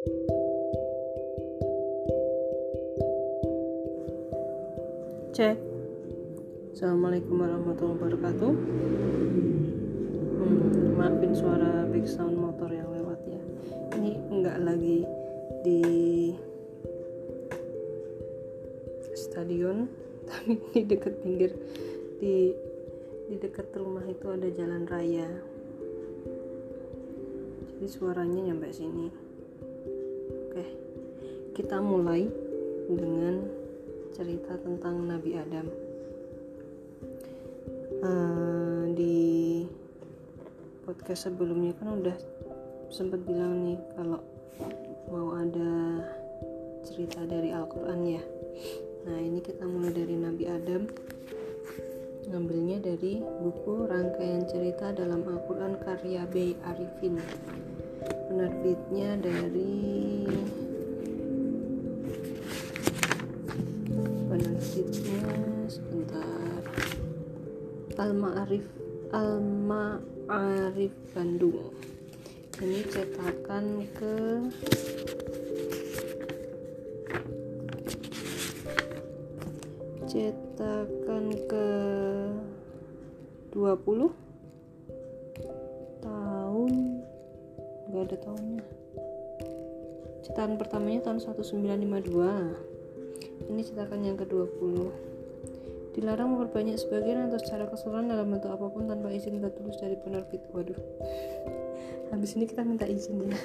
Cek. Assalamualaikum warahmatullahi wabarakatuh. Hmm, maafin suara sound motor yang lewat ya. Ini enggak lagi di stadion, tapi di dekat pinggir di di dekat rumah itu ada jalan raya. Jadi suaranya nyampe sini. Kita mulai dengan cerita tentang Nabi Adam. Uh, di podcast sebelumnya kan udah sempat bilang nih kalau mau ada cerita dari Al-Quran ya. Nah ini kita mulai dari Nabi Adam. Ngambilnya dari buku rangkaian cerita dalam Al-Quran karya B. Arifin. Penerbitnya dari Alma Arif Alma Arif Bandung. Ini cetakan ke cetakan ke 20 tahun. Gak ada tahunnya. Cetakan pertamanya tahun 1952 ini cetakan yang ke-20. Dilarang memperbanyak sebagian atau secara keseluruhan dalam bentuk apa pun tanpa izin tertulis dari penerbit. Waduh. Habis ini kita minta izin ya.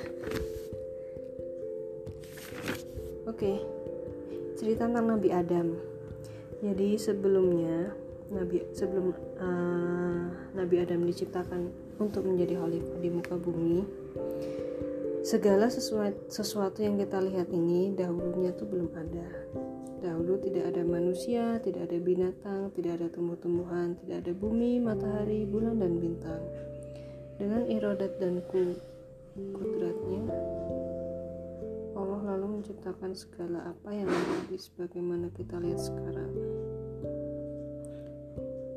Oke. Cerita tentang Nabi Adam. Jadi sebelumnya Nabi sebelum uh, Nabi Adam diciptakan untuk menjadi khalifah di muka bumi, segala sesuatu, sesuatu yang kita lihat ini dahulunya tuh belum ada Dahulu tidak ada manusia, tidak ada binatang, tidak ada tumbuh-tumbuhan, tidak ada bumi, matahari, bulan, dan bintang. Dengan irodat dan ku kudratnya, Allah lalu menciptakan segala apa yang menjadi sebagaimana kita lihat sekarang.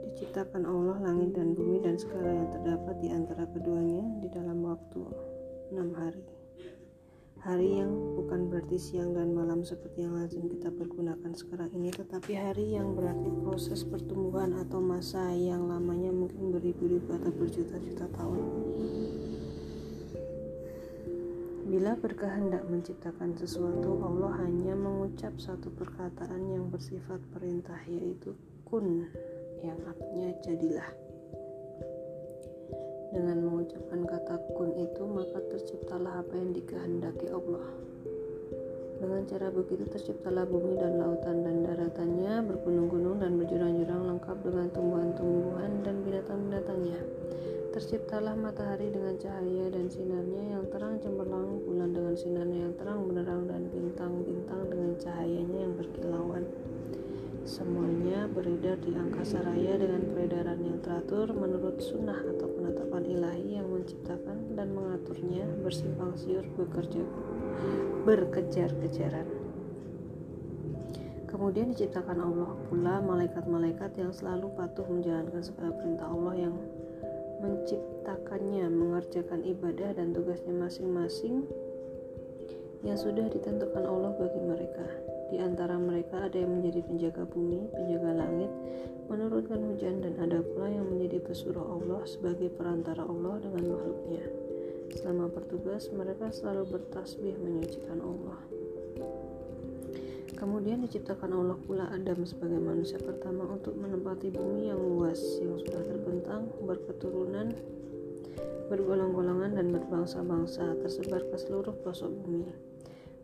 Diciptakan Allah langit dan bumi dan segala yang terdapat di antara keduanya di dalam waktu enam hari hari yang bukan berarti siang dan malam seperti yang lazim kita pergunakan sekarang ini tetapi hari yang berarti proses pertumbuhan atau masa yang lamanya mungkin beribu-ribu atau berjuta-juta tahun. Bila berkehendak menciptakan sesuatu Allah hanya mengucap satu perkataan yang bersifat perintah yaitu kun yang artinya jadilah dengan mengucapkan kata kun itu, maka terciptalah apa yang dikehendaki Allah. Dengan cara begitu terciptalah bumi dan lautan dan daratannya, bergunung-gunung dan berjurang-jurang lengkap dengan tumbuhan-tumbuhan dan binatang-binatangnya. Terciptalah matahari dengan cahaya dan sinarnya yang terang cemerlang, bulan dengan sinarnya yang terang benderang dan bintang-bintang dengan cahayanya yang berkilauan. Semuanya beredar di angkasa raya dengan peredaran yang teratur menurut sunnah atau penetapan ilahi yang menciptakan dan mengaturnya bersimpang siur bekerja berkejar-kejaran. Kemudian diciptakan Allah pula malaikat-malaikat yang selalu patuh menjalankan segala perintah Allah yang menciptakannya mengerjakan ibadah dan tugasnya masing-masing yang sudah ditentukan Allah bagi mereka. Di antara mereka ada yang menjadi penjaga bumi, penjaga langit, menurunkan hujan dan ada pula yang menjadi pesuruh Allah sebagai perantara Allah dengan makhluknya. Selama bertugas, mereka selalu bertasbih menyucikan Allah. Kemudian diciptakan Allah pula Adam sebagai manusia pertama untuk menempati bumi yang luas yang sudah terbentang, berketurunan, bergolong-golongan dan berbangsa-bangsa tersebar ke seluruh pelosok bumi.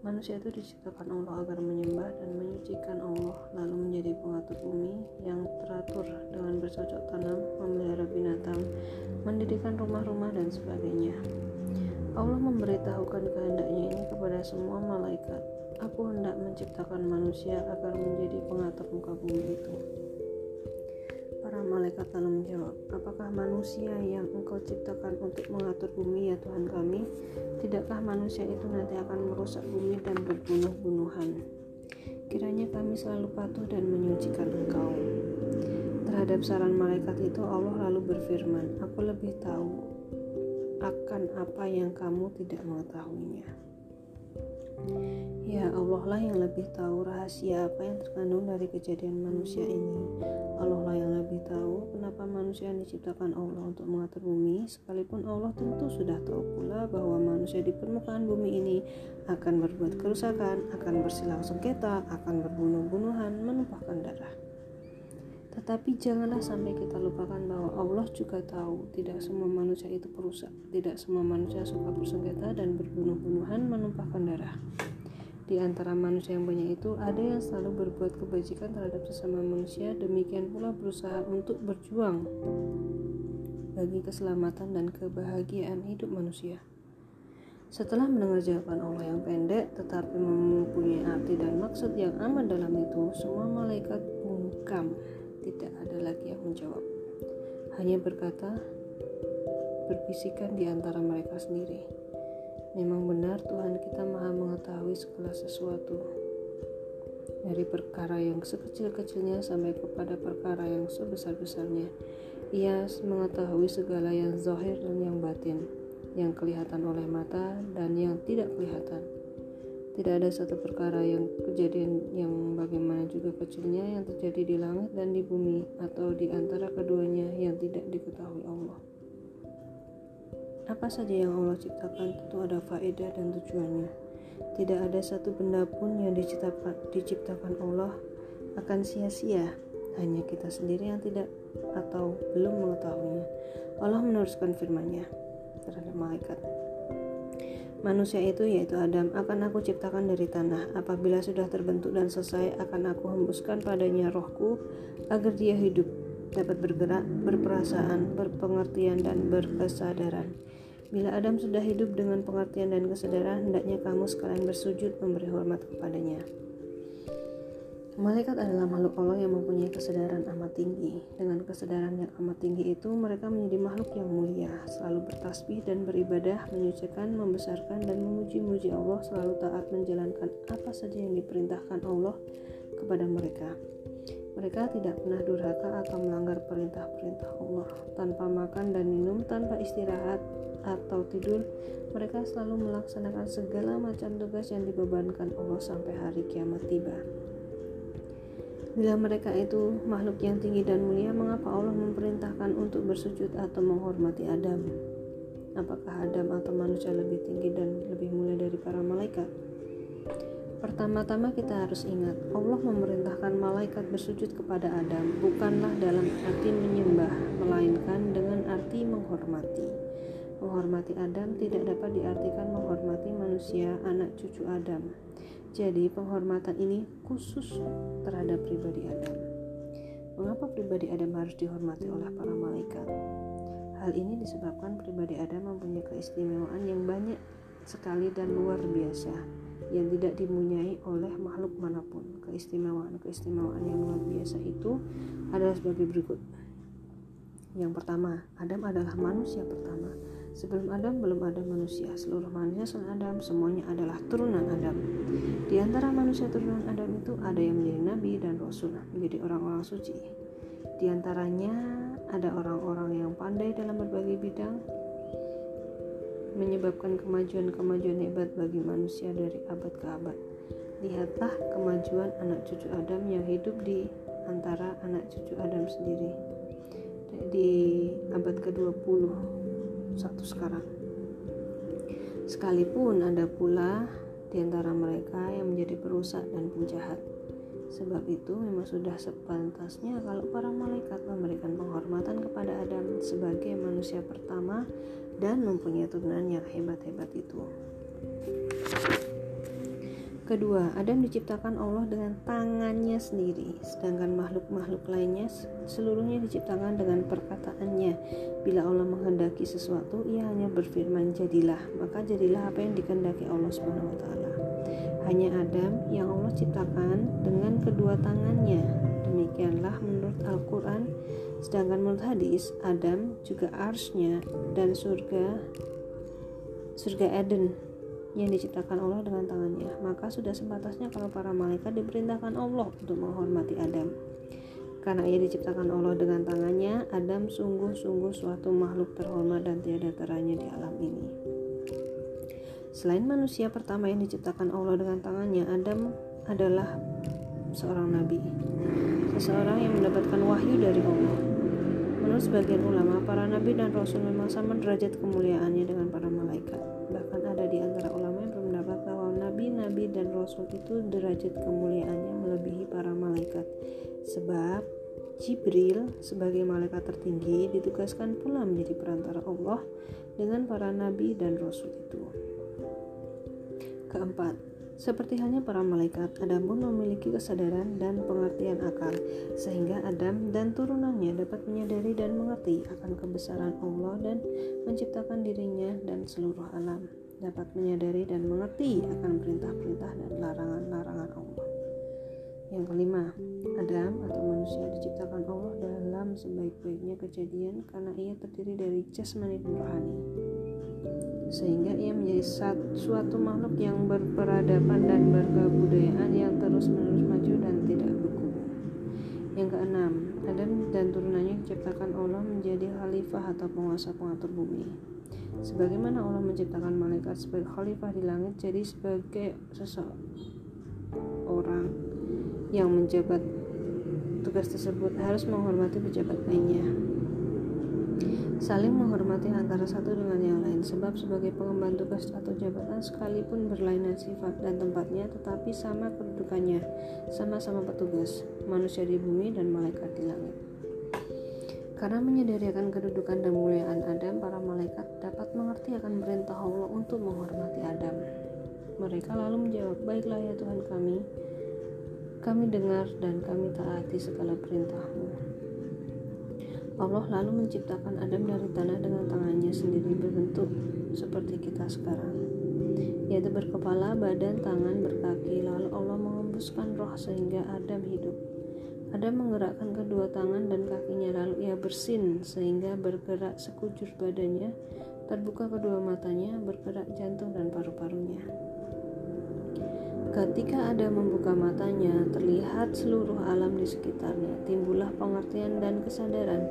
Manusia itu diciptakan Allah agar menyembah dan menyucikan Allah, lalu menjadi pengatur bumi yang teratur dengan bercocok tanam, memelihara binatang, mendirikan rumah-rumah, dan sebagainya. Allah memberitahukan kehendaknya ini kepada semua malaikat. Aku hendak menciptakan manusia agar menjadi pengatur muka bumi itu. Malaikat lalu menjawab, Apakah manusia yang engkau ciptakan untuk mengatur bumi ya Tuhan kami? Tidakkah manusia itu nanti akan merusak bumi dan berbunuh-bunuhan? Kiranya kami selalu patuh dan menyucikan engkau. Terhadap saran malaikat itu Allah lalu berfirman, Aku lebih tahu akan apa yang kamu tidak mengetahuinya. Allah lah yang lebih tahu rahasia apa yang terkandung dari kejadian manusia ini. Allah lah yang lebih tahu kenapa manusia yang diciptakan Allah untuk mengatur bumi, sekalipun Allah tentu sudah tahu pula bahwa manusia di permukaan bumi ini akan berbuat kerusakan, akan bersilang sengketa, akan berbunuh-bunuhan, menumpahkan darah. Tetapi janganlah sampai kita lupakan bahwa Allah juga tahu tidak semua manusia itu perusak, tidak semua manusia suka bersengketa dan berbunuh-bunuhan menumpahkan darah. Di antara manusia yang banyak itu ada yang selalu berbuat kebajikan terhadap sesama manusia, demikian pula berusaha untuk berjuang bagi keselamatan dan kebahagiaan hidup manusia. Setelah mendengar jawaban Allah yang pendek tetapi mempunyai arti dan maksud yang amat dalam itu, semua malaikat bungkam tidak ada lagi yang menjawab. Hanya berkata, berbisikan di antara mereka sendiri. Memang benar Tuhan kita maha mengetahui segala sesuatu. Dari perkara yang sekecil-kecilnya sampai kepada perkara yang sebesar-besarnya. Ia mengetahui segala yang zahir dan yang batin, yang kelihatan oleh mata dan yang tidak kelihatan tidak ada satu perkara yang kejadian yang bagaimana juga kecilnya yang terjadi di langit dan di bumi atau di antara keduanya yang tidak diketahui Allah. Apa saja yang Allah ciptakan tentu ada faedah dan tujuannya. Tidak ada satu benda pun yang diciptakan, diciptakan Allah akan sia-sia. Hanya kita sendiri yang tidak atau belum mengetahuinya. Allah meneruskan firman-Nya terhadap malaikat. Manusia itu yaitu Adam akan aku ciptakan dari tanah. Apabila sudah terbentuk dan selesai akan aku hembuskan padanya rohku agar dia hidup, dapat bergerak, berperasaan, berpengertian dan berkesadaran. Bila Adam sudah hidup dengan pengertian dan kesadaran, hendaknya kamu sekalian bersujud memberi hormat kepadanya. Malaikat adalah makhluk Allah yang mempunyai kesadaran amat tinggi. Dengan kesadaran yang amat tinggi itu, mereka menjadi makhluk yang mulia, selalu bertasbih dan beribadah, menyucikan, membesarkan, dan memuji-muji Allah, selalu taat menjalankan apa saja yang diperintahkan Allah kepada mereka. Mereka tidak pernah durhaka atau melanggar perintah-perintah Allah. Tanpa makan dan minum, tanpa istirahat atau tidur, mereka selalu melaksanakan segala macam tugas yang dibebankan Allah sampai hari kiamat tiba. Bila mereka itu makhluk yang tinggi dan mulia, mengapa Allah memerintahkan untuk bersujud atau menghormati Adam? Apakah Adam atau manusia lebih tinggi dan lebih mulia dari para malaikat? Pertama-tama kita harus ingat, Allah memerintahkan malaikat bersujud kepada Adam bukanlah dalam arti menyembah, melainkan dengan arti menghormati. Menghormati Adam tidak dapat diartikan menghormati manusia, anak cucu Adam. Jadi penghormatan ini khusus terhadap pribadi Adam. Mengapa pribadi Adam harus dihormati oleh para malaikat? Hal ini disebabkan pribadi Adam mempunyai keistimewaan yang banyak sekali dan luar biasa yang tidak dipunyai oleh makhluk mana pun. Keistimewaan-keistimewaan yang luar biasa itu adalah sebagai berikut. Yang pertama, Adam adalah manusia pertama Sebelum Adam belum ada manusia. Seluruh manusia selain Adam semuanya adalah turunan Adam. Di antara manusia turunan Adam itu ada yang menjadi nabi dan rasul, menjadi orang-orang suci. Di antaranya ada orang-orang yang pandai dalam berbagai bidang, menyebabkan kemajuan-kemajuan hebat bagi manusia dari abad ke abad. Lihatlah kemajuan anak cucu Adam yang hidup di antara anak cucu Adam sendiri di abad ke-20 satu sekarang. Sekalipun ada pula di antara mereka yang menjadi perusak dan penjahat. Sebab itu memang sudah sepantasnya kalau para malaikat memberikan penghormatan kepada Adam sebagai manusia pertama dan mempunyai turunan yang hebat-hebat itu. Kedua, Adam diciptakan Allah dengan tangannya sendiri, sedangkan makhluk-makhluk lainnya seluruhnya diciptakan dengan perkataannya. Bila Allah menghendaki sesuatu, ia hanya berfirman jadilah, maka jadilah apa yang dikehendaki Allah Subhanahu taala. Hanya Adam yang Allah ciptakan dengan kedua tangannya. Demikianlah menurut Al-Qur'an, sedangkan menurut hadis, Adam juga arsnya dan surga surga Eden yang diciptakan Allah dengan tangannya. Maka sudah sebatasnya kalau para malaikat diperintahkan Allah untuk menghormati Adam. Karena ia diciptakan Allah dengan tangannya, Adam sungguh-sungguh suatu makhluk terhormat dan tiada teranya di alam ini. Selain manusia pertama yang diciptakan Allah dengan tangannya, Adam adalah seorang nabi, seseorang yang mendapatkan wahyu dari Allah. Menurut sebagian ulama, para nabi dan rasul memang sama derajat kemuliaannya dengan para malaikat. Bahkan ada di antara ulama yang berpendapat bahwa nabi-nabi dan rasul itu derajat kemuliaannya melebihi para malaikat. Sebab Jibril sebagai malaikat tertinggi ditugaskan pula menjadi perantara Allah dengan para nabi dan rasul itu. Keempat, seperti halnya para malaikat, Adam pun memiliki kesadaran dan pengertian akal, sehingga Adam dan turunannya dapat menyadari dan mengerti akan kebesaran Allah dan menciptakan dirinya dan seluruh alam, dapat menyadari dan mengerti akan perintah-perintah dan larangan-larangan Allah. Yang kelima, Adam atau manusia diciptakan Allah dalam sebaik-baiknya kejadian karena ia terdiri dari jasmani dan rohani sehingga ia menjadi suatu makhluk yang berperadaban dan berkebudayaan yang terus-menerus maju dan tidak. Yang keenam, Adam dan turunannya diciptakan Allah menjadi khalifah atau penguasa pengatur bumi. Sebagaimana Allah menciptakan malaikat sebagai khalifah di langit, jadi sebagai seseorang yang menjabat tugas tersebut harus menghormati pejabat lainnya saling menghormati antara satu dengan yang lain sebab sebagai pengemban tugas atau jabatan sekalipun berlainan sifat dan tempatnya tetapi sama kedudukannya sama-sama petugas manusia di bumi dan malaikat di langit. Karena menyadari akan kedudukan dan muliaan Adam para malaikat dapat mengerti akan perintah Allah untuk menghormati Adam. Mereka lalu menjawab baiklah ya Tuhan kami. Kami dengar dan kami taati segala perintahmu Allah lalu menciptakan Adam dari tanah dengan tangannya sendiri berbentuk seperti kita sekarang. Yaitu berkepala, badan, tangan, berkaki. Lalu Allah mengembuskan roh sehingga Adam hidup. Adam menggerakkan kedua tangan dan kakinya. Lalu ia bersin sehingga bergerak sekujur badannya. Terbuka kedua matanya bergerak jantung dan paru-parunya Ketika ada membuka matanya, terlihat seluruh alam di sekitarnya. Timbullah pengertian dan kesadaran,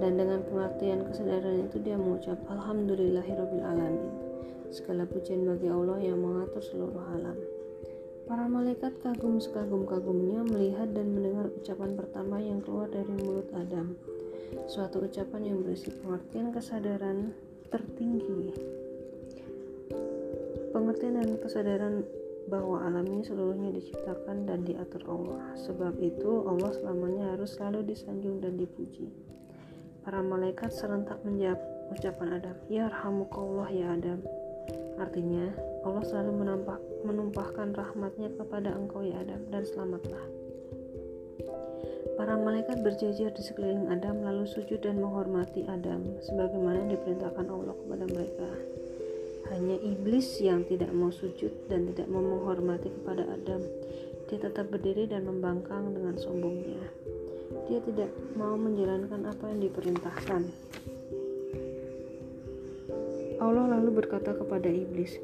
dan dengan pengertian kesadaran itu dia mengucap Alhamdulillahirabbil alamin. Segala pujian bagi Allah yang mengatur seluruh alam. Para malaikat kagum sekagum-kagumnya melihat dan mendengar ucapan pertama yang keluar dari mulut Adam. Suatu ucapan yang berisi pengertian kesadaran tertinggi. Pengertian dan kesadaran bahwa alam ini seluruhnya diciptakan dan diatur Allah. Sebab itu Allah selamanya harus selalu disanjung dan dipuji. Para malaikat serentak menjawab ucapan Adam, Ya rahmukallah ya Adam. Artinya, Allah selalu menampah, menumpahkan rahmatnya kepada engkau ya Adam dan selamatlah. Para malaikat berjajar di sekeliling Adam lalu sujud dan menghormati Adam sebagaimana diperintahkan Allah kepada mereka. Hanya iblis yang tidak mau sujud dan tidak mau menghormati kepada Adam. Dia tetap berdiri dan membangkang dengan sombongnya. Dia tidak mau menjalankan apa yang diperintahkan. Allah lalu berkata kepada iblis,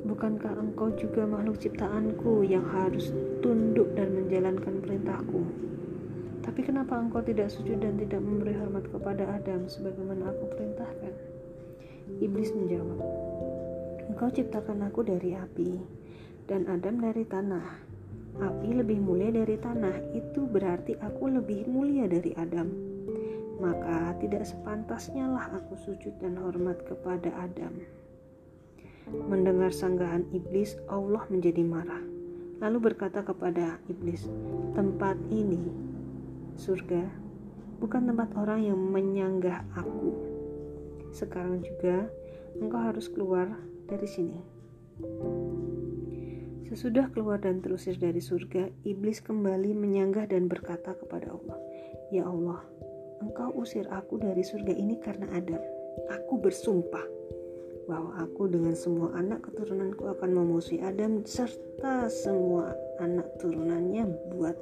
Bukankah engkau juga makhluk ciptaanku yang harus tunduk dan menjalankan perintahku? Tapi kenapa engkau tidak sujud dan tidak memberi hormat kepada Adam sebagaimana aku perintahkan? Iblis menjawab, Engkau ciptakan aku dari api, dan Adam dari tanah. Api lebih mulia dari tanah, itu berarti aku lebih mulia dari Adam. Maka tidak sepantasnya lah aku sujud dan hormat kepada Adam. Mendengar sanggahan iblis, Allah menjadi marah. Lalu berkata kepada iblis, "Tempat ini, surga, bukan tempat orang yang menyanggah aku. Sekarang juga engkau harus keluar dari sini. Sesudah keluar dan terusir dari surga, iblis kembali menyanggah dan berkata kepada Allah, "Ya Allah, Engkau usir aku dari surga ini karena Adam. Aku bersumpah bahwa aku dengan semua anak keturunanku akan memusuhi Adam serta semua anak turunannya buat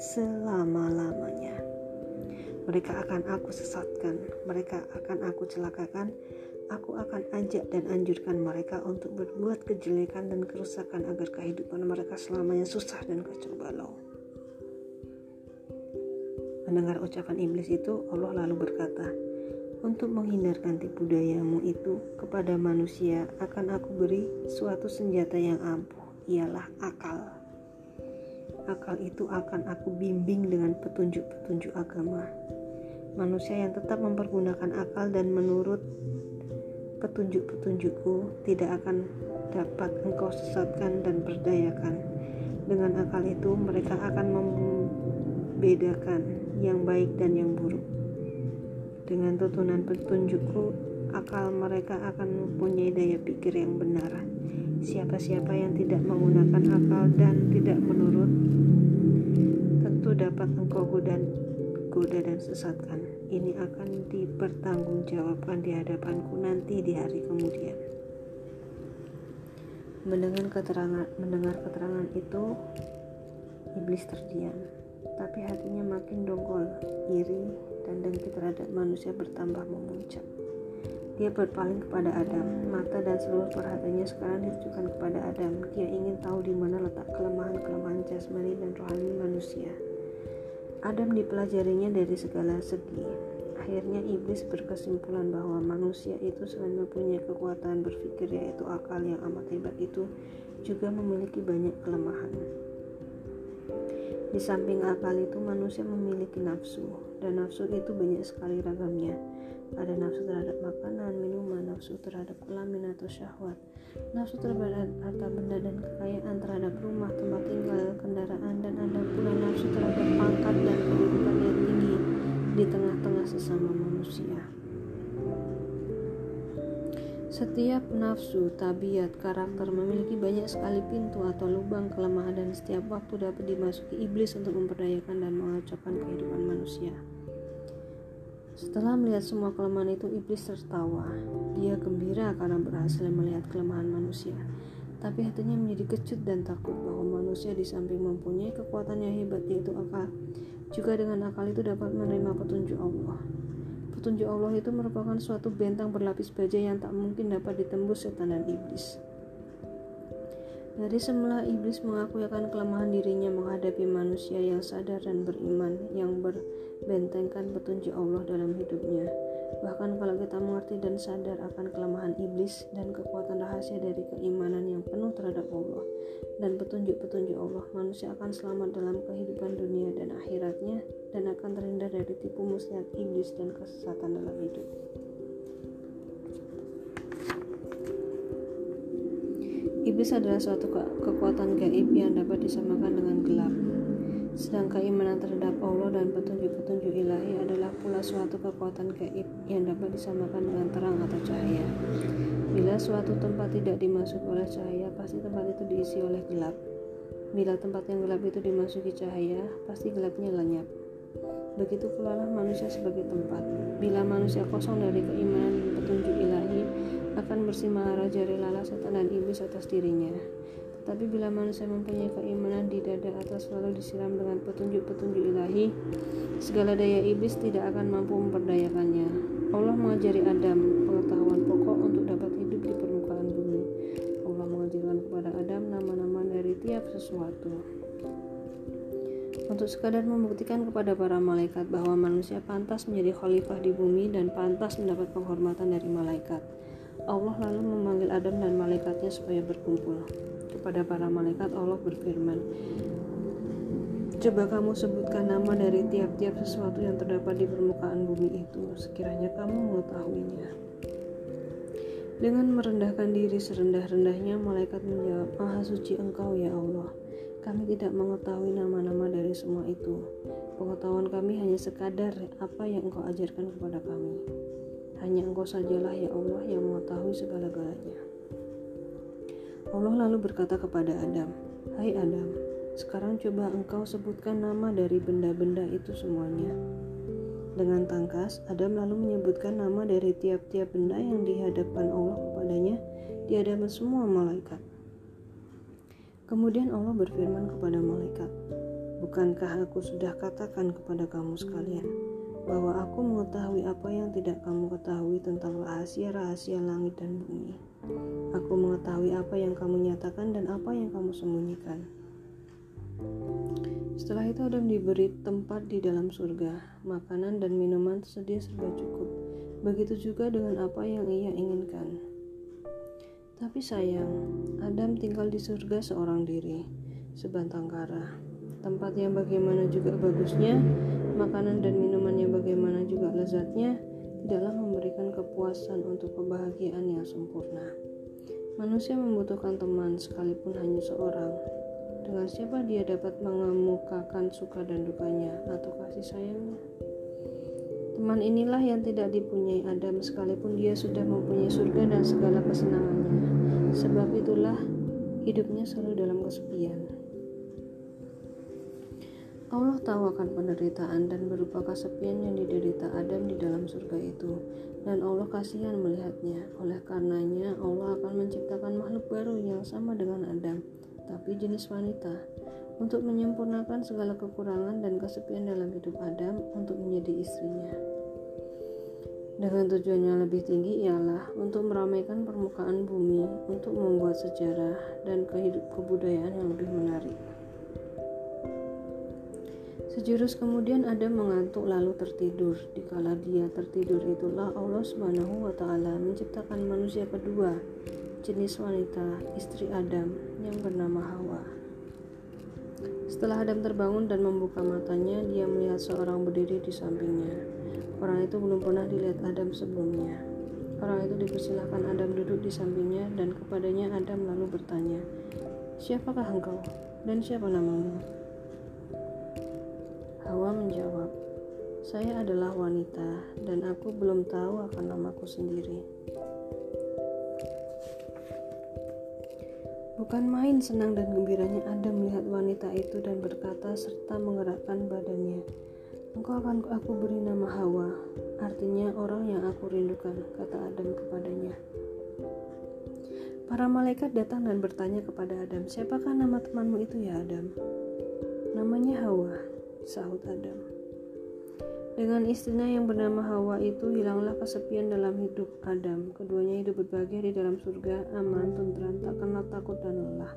selama-lamanya. Mereka akan aku sesatkan, mereka akan aku celakakan, aku akan ajak dan anjurkan mereka untuk berbuat kejelekan dan kerusakan agar kehidupan mereka selamanya susah dan kacau balau. Mendengar ucapan iblis itu, Allah lalu berkata, Untuk menghindarkan tipu dayamu itu kepada manusia akan aku beri suatu senjata yang ampuh, ialah akal. Akal itu akan aku bimbing dengan petunjuk-petunjuk agama. Manusia yang tetap mempergunakan akal dan menurut petunjuk-petunjukku tidak akan dapat engkau sesatkan dan berdayakan. Dengan akal itu mereka akan membedakan yang baik dan yang buruk dengan tuntunan petunjukku, akal mereka akan mempunyai daya pikir yang benar. Siapa-siapa yang tidak menggunakan akal dan tidak menurut, tentu dapat engkau goda, goda dan sesatkan. Ini akan dipertanggungjawabkan di hadapanku nanti di hari kemudian. Mendengar keterangan, mendengar keterangan itu, iblis terdiam, tapi hatinya makin dongkol, iri, dan dengki terhadap manusia bertambah memuncak. Dia berpaling kepada Adam, mata dan seluruh perhatiannya sekarang ditujukan kepada Adam. Dia ingin tahu di mana letak kelemahan-kelemahan jasmani dan rohani manusia. Adam dipelajarinya dari segala segi. Akhirnya iblis berkesimpulan bahwa manusia itu selain mempunyai kekuatan berpikir yaitu akal yang amat hebat itu juga memiliki banyak kelemahan. Di samping akal itu manusia memiliki nafsu dan nafsu itu banyak sekali ragamnya. Ada nafsu terhadap makanan, minuman, nafsu terhadap kelamin atau syahwat, nafsu terhadap harta benda dan kekayaan terhadap rumah, tempat tinggal, kendaraan, dan ada pula nafsu terhadap pangkat dan kedudukan yang tinggi di tengah-tengah sesama manusia. Setiap nafsu, tabiat, karakter memiliki banyak sekali pintu atau lubang kelemahan dan setiap waktu dapat dimasuki iblis untuk memperdayakan dan mengacaukan kehidupan manusia. Setelah melihat semua kelemahan itu, iblis tertawa. Dia gembira karena berhasil melihat kelemahan manusia. Tapi hatinya menjadi kecut dan takut bahwa manusia di samping mempunyai kekuatan yang hebat yaitu akal, juga dengan akal itu dapat menerima petunjuk Allah. Petunjuk Allah itu merupakan suatu bentang berlapis baja yang tak mungkin dapat ditembus setan dan iblis. Dari semula iblis mengakui akan kelemahan dirinya menghadapi manusia yang sadar dan beriman yang berbentengkan petunjuk Allah dalam hidupnya. Bahkan kalau kita mengerti dan sadar akan kelemahan iblis dan kekuatan rahasia dari keimanan yang penuh terhadap Allah dan petunjuk-petunjuk Allah, manusia akan selamat dalam kehidupan dunia dan akhiratnya dan akan terhindar dari tipu muslihat iblis dan kesesatan dalam hidup. Iblis adalah suatu ke kekuatan gaib yang dapat disamakan dengan gelap. Sedang keimanan terhadap Allah dan petunjuk-petunjuk ilahi adalah pula suatu kekuatan gaib yang dapat disamakan dengan terang atau cahaya. Bila suatu tempat tidak dimasuki oleh cahaya, pasti tempat itu diisi oleh gelap. Bila tempat yang gelap itu dimasuki cahaya, pasti gelapnya lenyap. Begitu pula lah manusia sebagai tempat. Bila manusia kosong dari keimanan dan petunjuk ilahi, akan bersimara jari lala setan dan iblis atas dirinya. Tetapi bila manusia mempunyai keimanan di dada atas selalu disiram dengan petunjuk-petunjuk ilahi, segala daya iblis tidak akan mampu memperdayakannya. Allah mengajari Adam pengetahuan pokok untuk dapat hidup di permukaan bumi. Allah mengajarkan kepada Adam nama-nama dari tiap sesuatu untuk sekadar membuktikan kepada para malaikat bahwa manusia pantas menjadi khalifah di bumi dan pantas mendapat penghormatan dari malaikat. Allah lalu memanggil Adam dan malaikatnya supaya berkumpul. Kepada para malaikat Allah berfirman, Coba kamu sebutkan nama dari tiap-tiap sesuatu yang terdapat di permukaan bumi itu, sekiranya kamu mengetahuinya. Dengan merendahkan diri serendah-rendahnya, malaikat menjawab, Maha suci engkau ya Allah. Kami tidak mengetahui nama-nama dari semua itu. Pengetahuan kami hanya sekadar apa yang Engkau ajarkan kepada kami. Hanya Engkau sajalah ya Allah yang mengetahui segala-galanya. Allah lalu berkata kepada Adam, "Hai Adam, sekarang coba engkau sebutkan nama dari benda-benda itu semuanya." Dengan tangkas, Adam lalu menyebutkan nama dari tiap-tiap benda yang dihadapkan Allah kepadanya di hadapan semua malaikat. Kemudian Allah berfirman kepada malaikat, Bukankah aku sudah katakan kepada kamu sekalian, bahwa aku mengetahui apa yang tidak kamu ketahui tentang rahasia-rahasia langit dan bumi. Aku mengetahui apa yang kamu nyatakan dan apa yang kamu sembunyikan. Setelah itu Adam diberi tempat di dalam surga, makanan dan minuman tersedia serba cukup. Begitu juga dengan apa yang ia inginkan. Tapi sayang, Adam tinggal di surga seorang diri, sebantang kara. Tempat yang bagaimana juga bagusnya, makanan dan minuman yang bagaimana juga lezatnya, tidaklah memberikan kepuasan untuk kebahagiaan yang sempurna. Manusia membutuhkan teman sekalipun hanya seorang. Dengan siapa dia dapat mengemukakan suka dan dukanya atau kasih sayangnya? Teman inilah yang tidak dipunyai Adam sekalipun dia sudah mempunyai surga dan segala kesenangannya. Sebab itulah hidupnya selalu dalam kesepian. Allah tahu akan penderitaan dan berupa kesepian yang diderita Adam di dalam surga itu, dan Allah kasihan melihatnya. Oleh karenanya, Allah akan menciptakan makhluk baru yang sama dengan Adam, tapi jenis wanita, untuk menyempurnakan segala kekurangan dan kesepian dalam hidup Adam untuk menjadi istrinya. Dengan tujuan yang lebih tinggi ialah untuk meramaikan permukaan bumi, untuk membuat sejarah dan kehidup kebudayaan yang lebih menarik. Sejurus kemudian Adam mengantuk lalu tertidur. Dikala dia tertidur itulah Allah Subhanahu wa taala menciptakan manusia kedua, jenis wanita, istri Adam yang bernama Hawa. Setelah Adam terbangun dan membuka matanya, dia melihat seorang berdiri di sampingnya. Orang itu belum pernah dilihat Adam sebelumnya. Orang itu dipersilahkan Adam duduk di sampingnya dan kepadanya Adam lalu bertanya, "Siapakah engkau dan siapa namamu?" Hawa menjawab, "Saya adalah wanita dan aku belum tahu akan namaku sendiri." Bukan main senang dan gembiranya Adam melihat wanita itu dan berkata serta menggerakkan badannya. Engkau akan aku beri nama Hawa, artinya orang yang aku rindukan, kata Adam kepadanya. Para malaikat datang dan bertanya kepada Adam, siapakah nama temanmu itu ya Adam? Namanya Hawa, sahut Adam. Dengan istrinya yang bernama Hawa itu hilanglah kesepian dalam hidup Adam. Keduanya hidup berbahagia di dalam surga, aman, tentram, tak kenal takut dan lelah.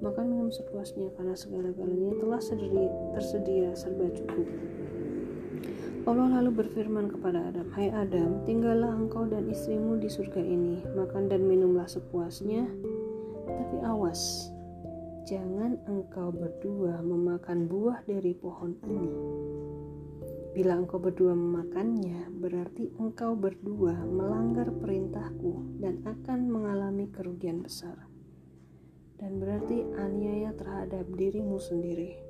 Makan minum sepuasnya karena segala-galanya telah tersedia, tersedia serba cukup. Allah lalu berfirman kepada Adam, Hai Adam, tinggallah engkau dan istrimu di surga ini, makan dan minumlah sepuasnya, tapi awas, jangan engkau berdua memakan buah dari pohon ini. Bila engkau berdua memakannya, berarti engkau berdua melanggar perintahku dan akan mengalami kerugian besar. Dan berarti aniaya terhadap dirimu sendiri.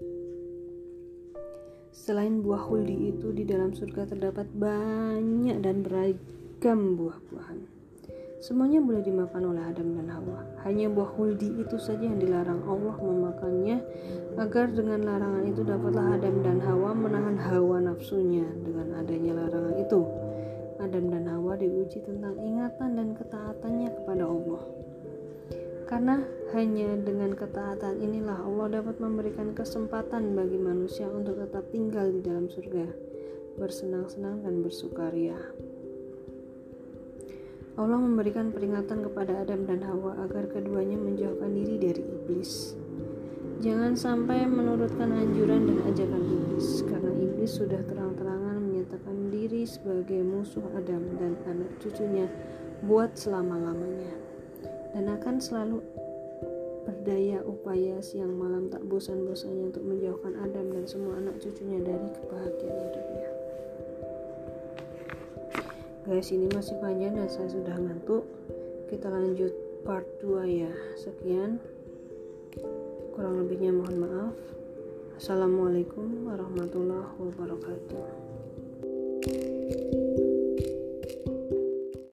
Selain buah huldi itu, di dalam surga terdapat banyak dan beragam buah-buahan. Semuanya boleh dimakan oleh Adam dan Hawa. Hanya buah huldi itu saja yang dilarang Allah memakannya agar dengan larangan itu dapatlah Adam dan Hawa menahan hawa nafsunya. Dengan adanya larangan itu, Adam dan Hawa diuji tentang ingatan dan ketaatannya kepada Allah. Karena hanya dengan ketaatan inilah Allah dapat memberikan kesempatan bagi manusia untuk tetap tinggal di dalam surga, bersenang-senang dan bersukaria. Allah memberikan peringatan kepada Adam dan Hawa agar keduanya menjauhkan diri dari iblis. Jangan sampai menurutkan anjuran dan ajakan iblis, karena iblis sudah terang-terangan menyatakan diri sebagai musuh Adam dan anak cucunya buat selama-lamanya, dan akan selalu berdaya upaya siang malam tak bosan-bosannya untuk menjauhkan Adam dan semua anak cucunya dari kebahagiaan hidupnya guys ini masih panjang dan saya sudah ngantuk. Kita lanjut part 2 ya. Sekian. Kurang lebihnya mohon maaf. Assalamualaikum warahmatullahi wabarakatuh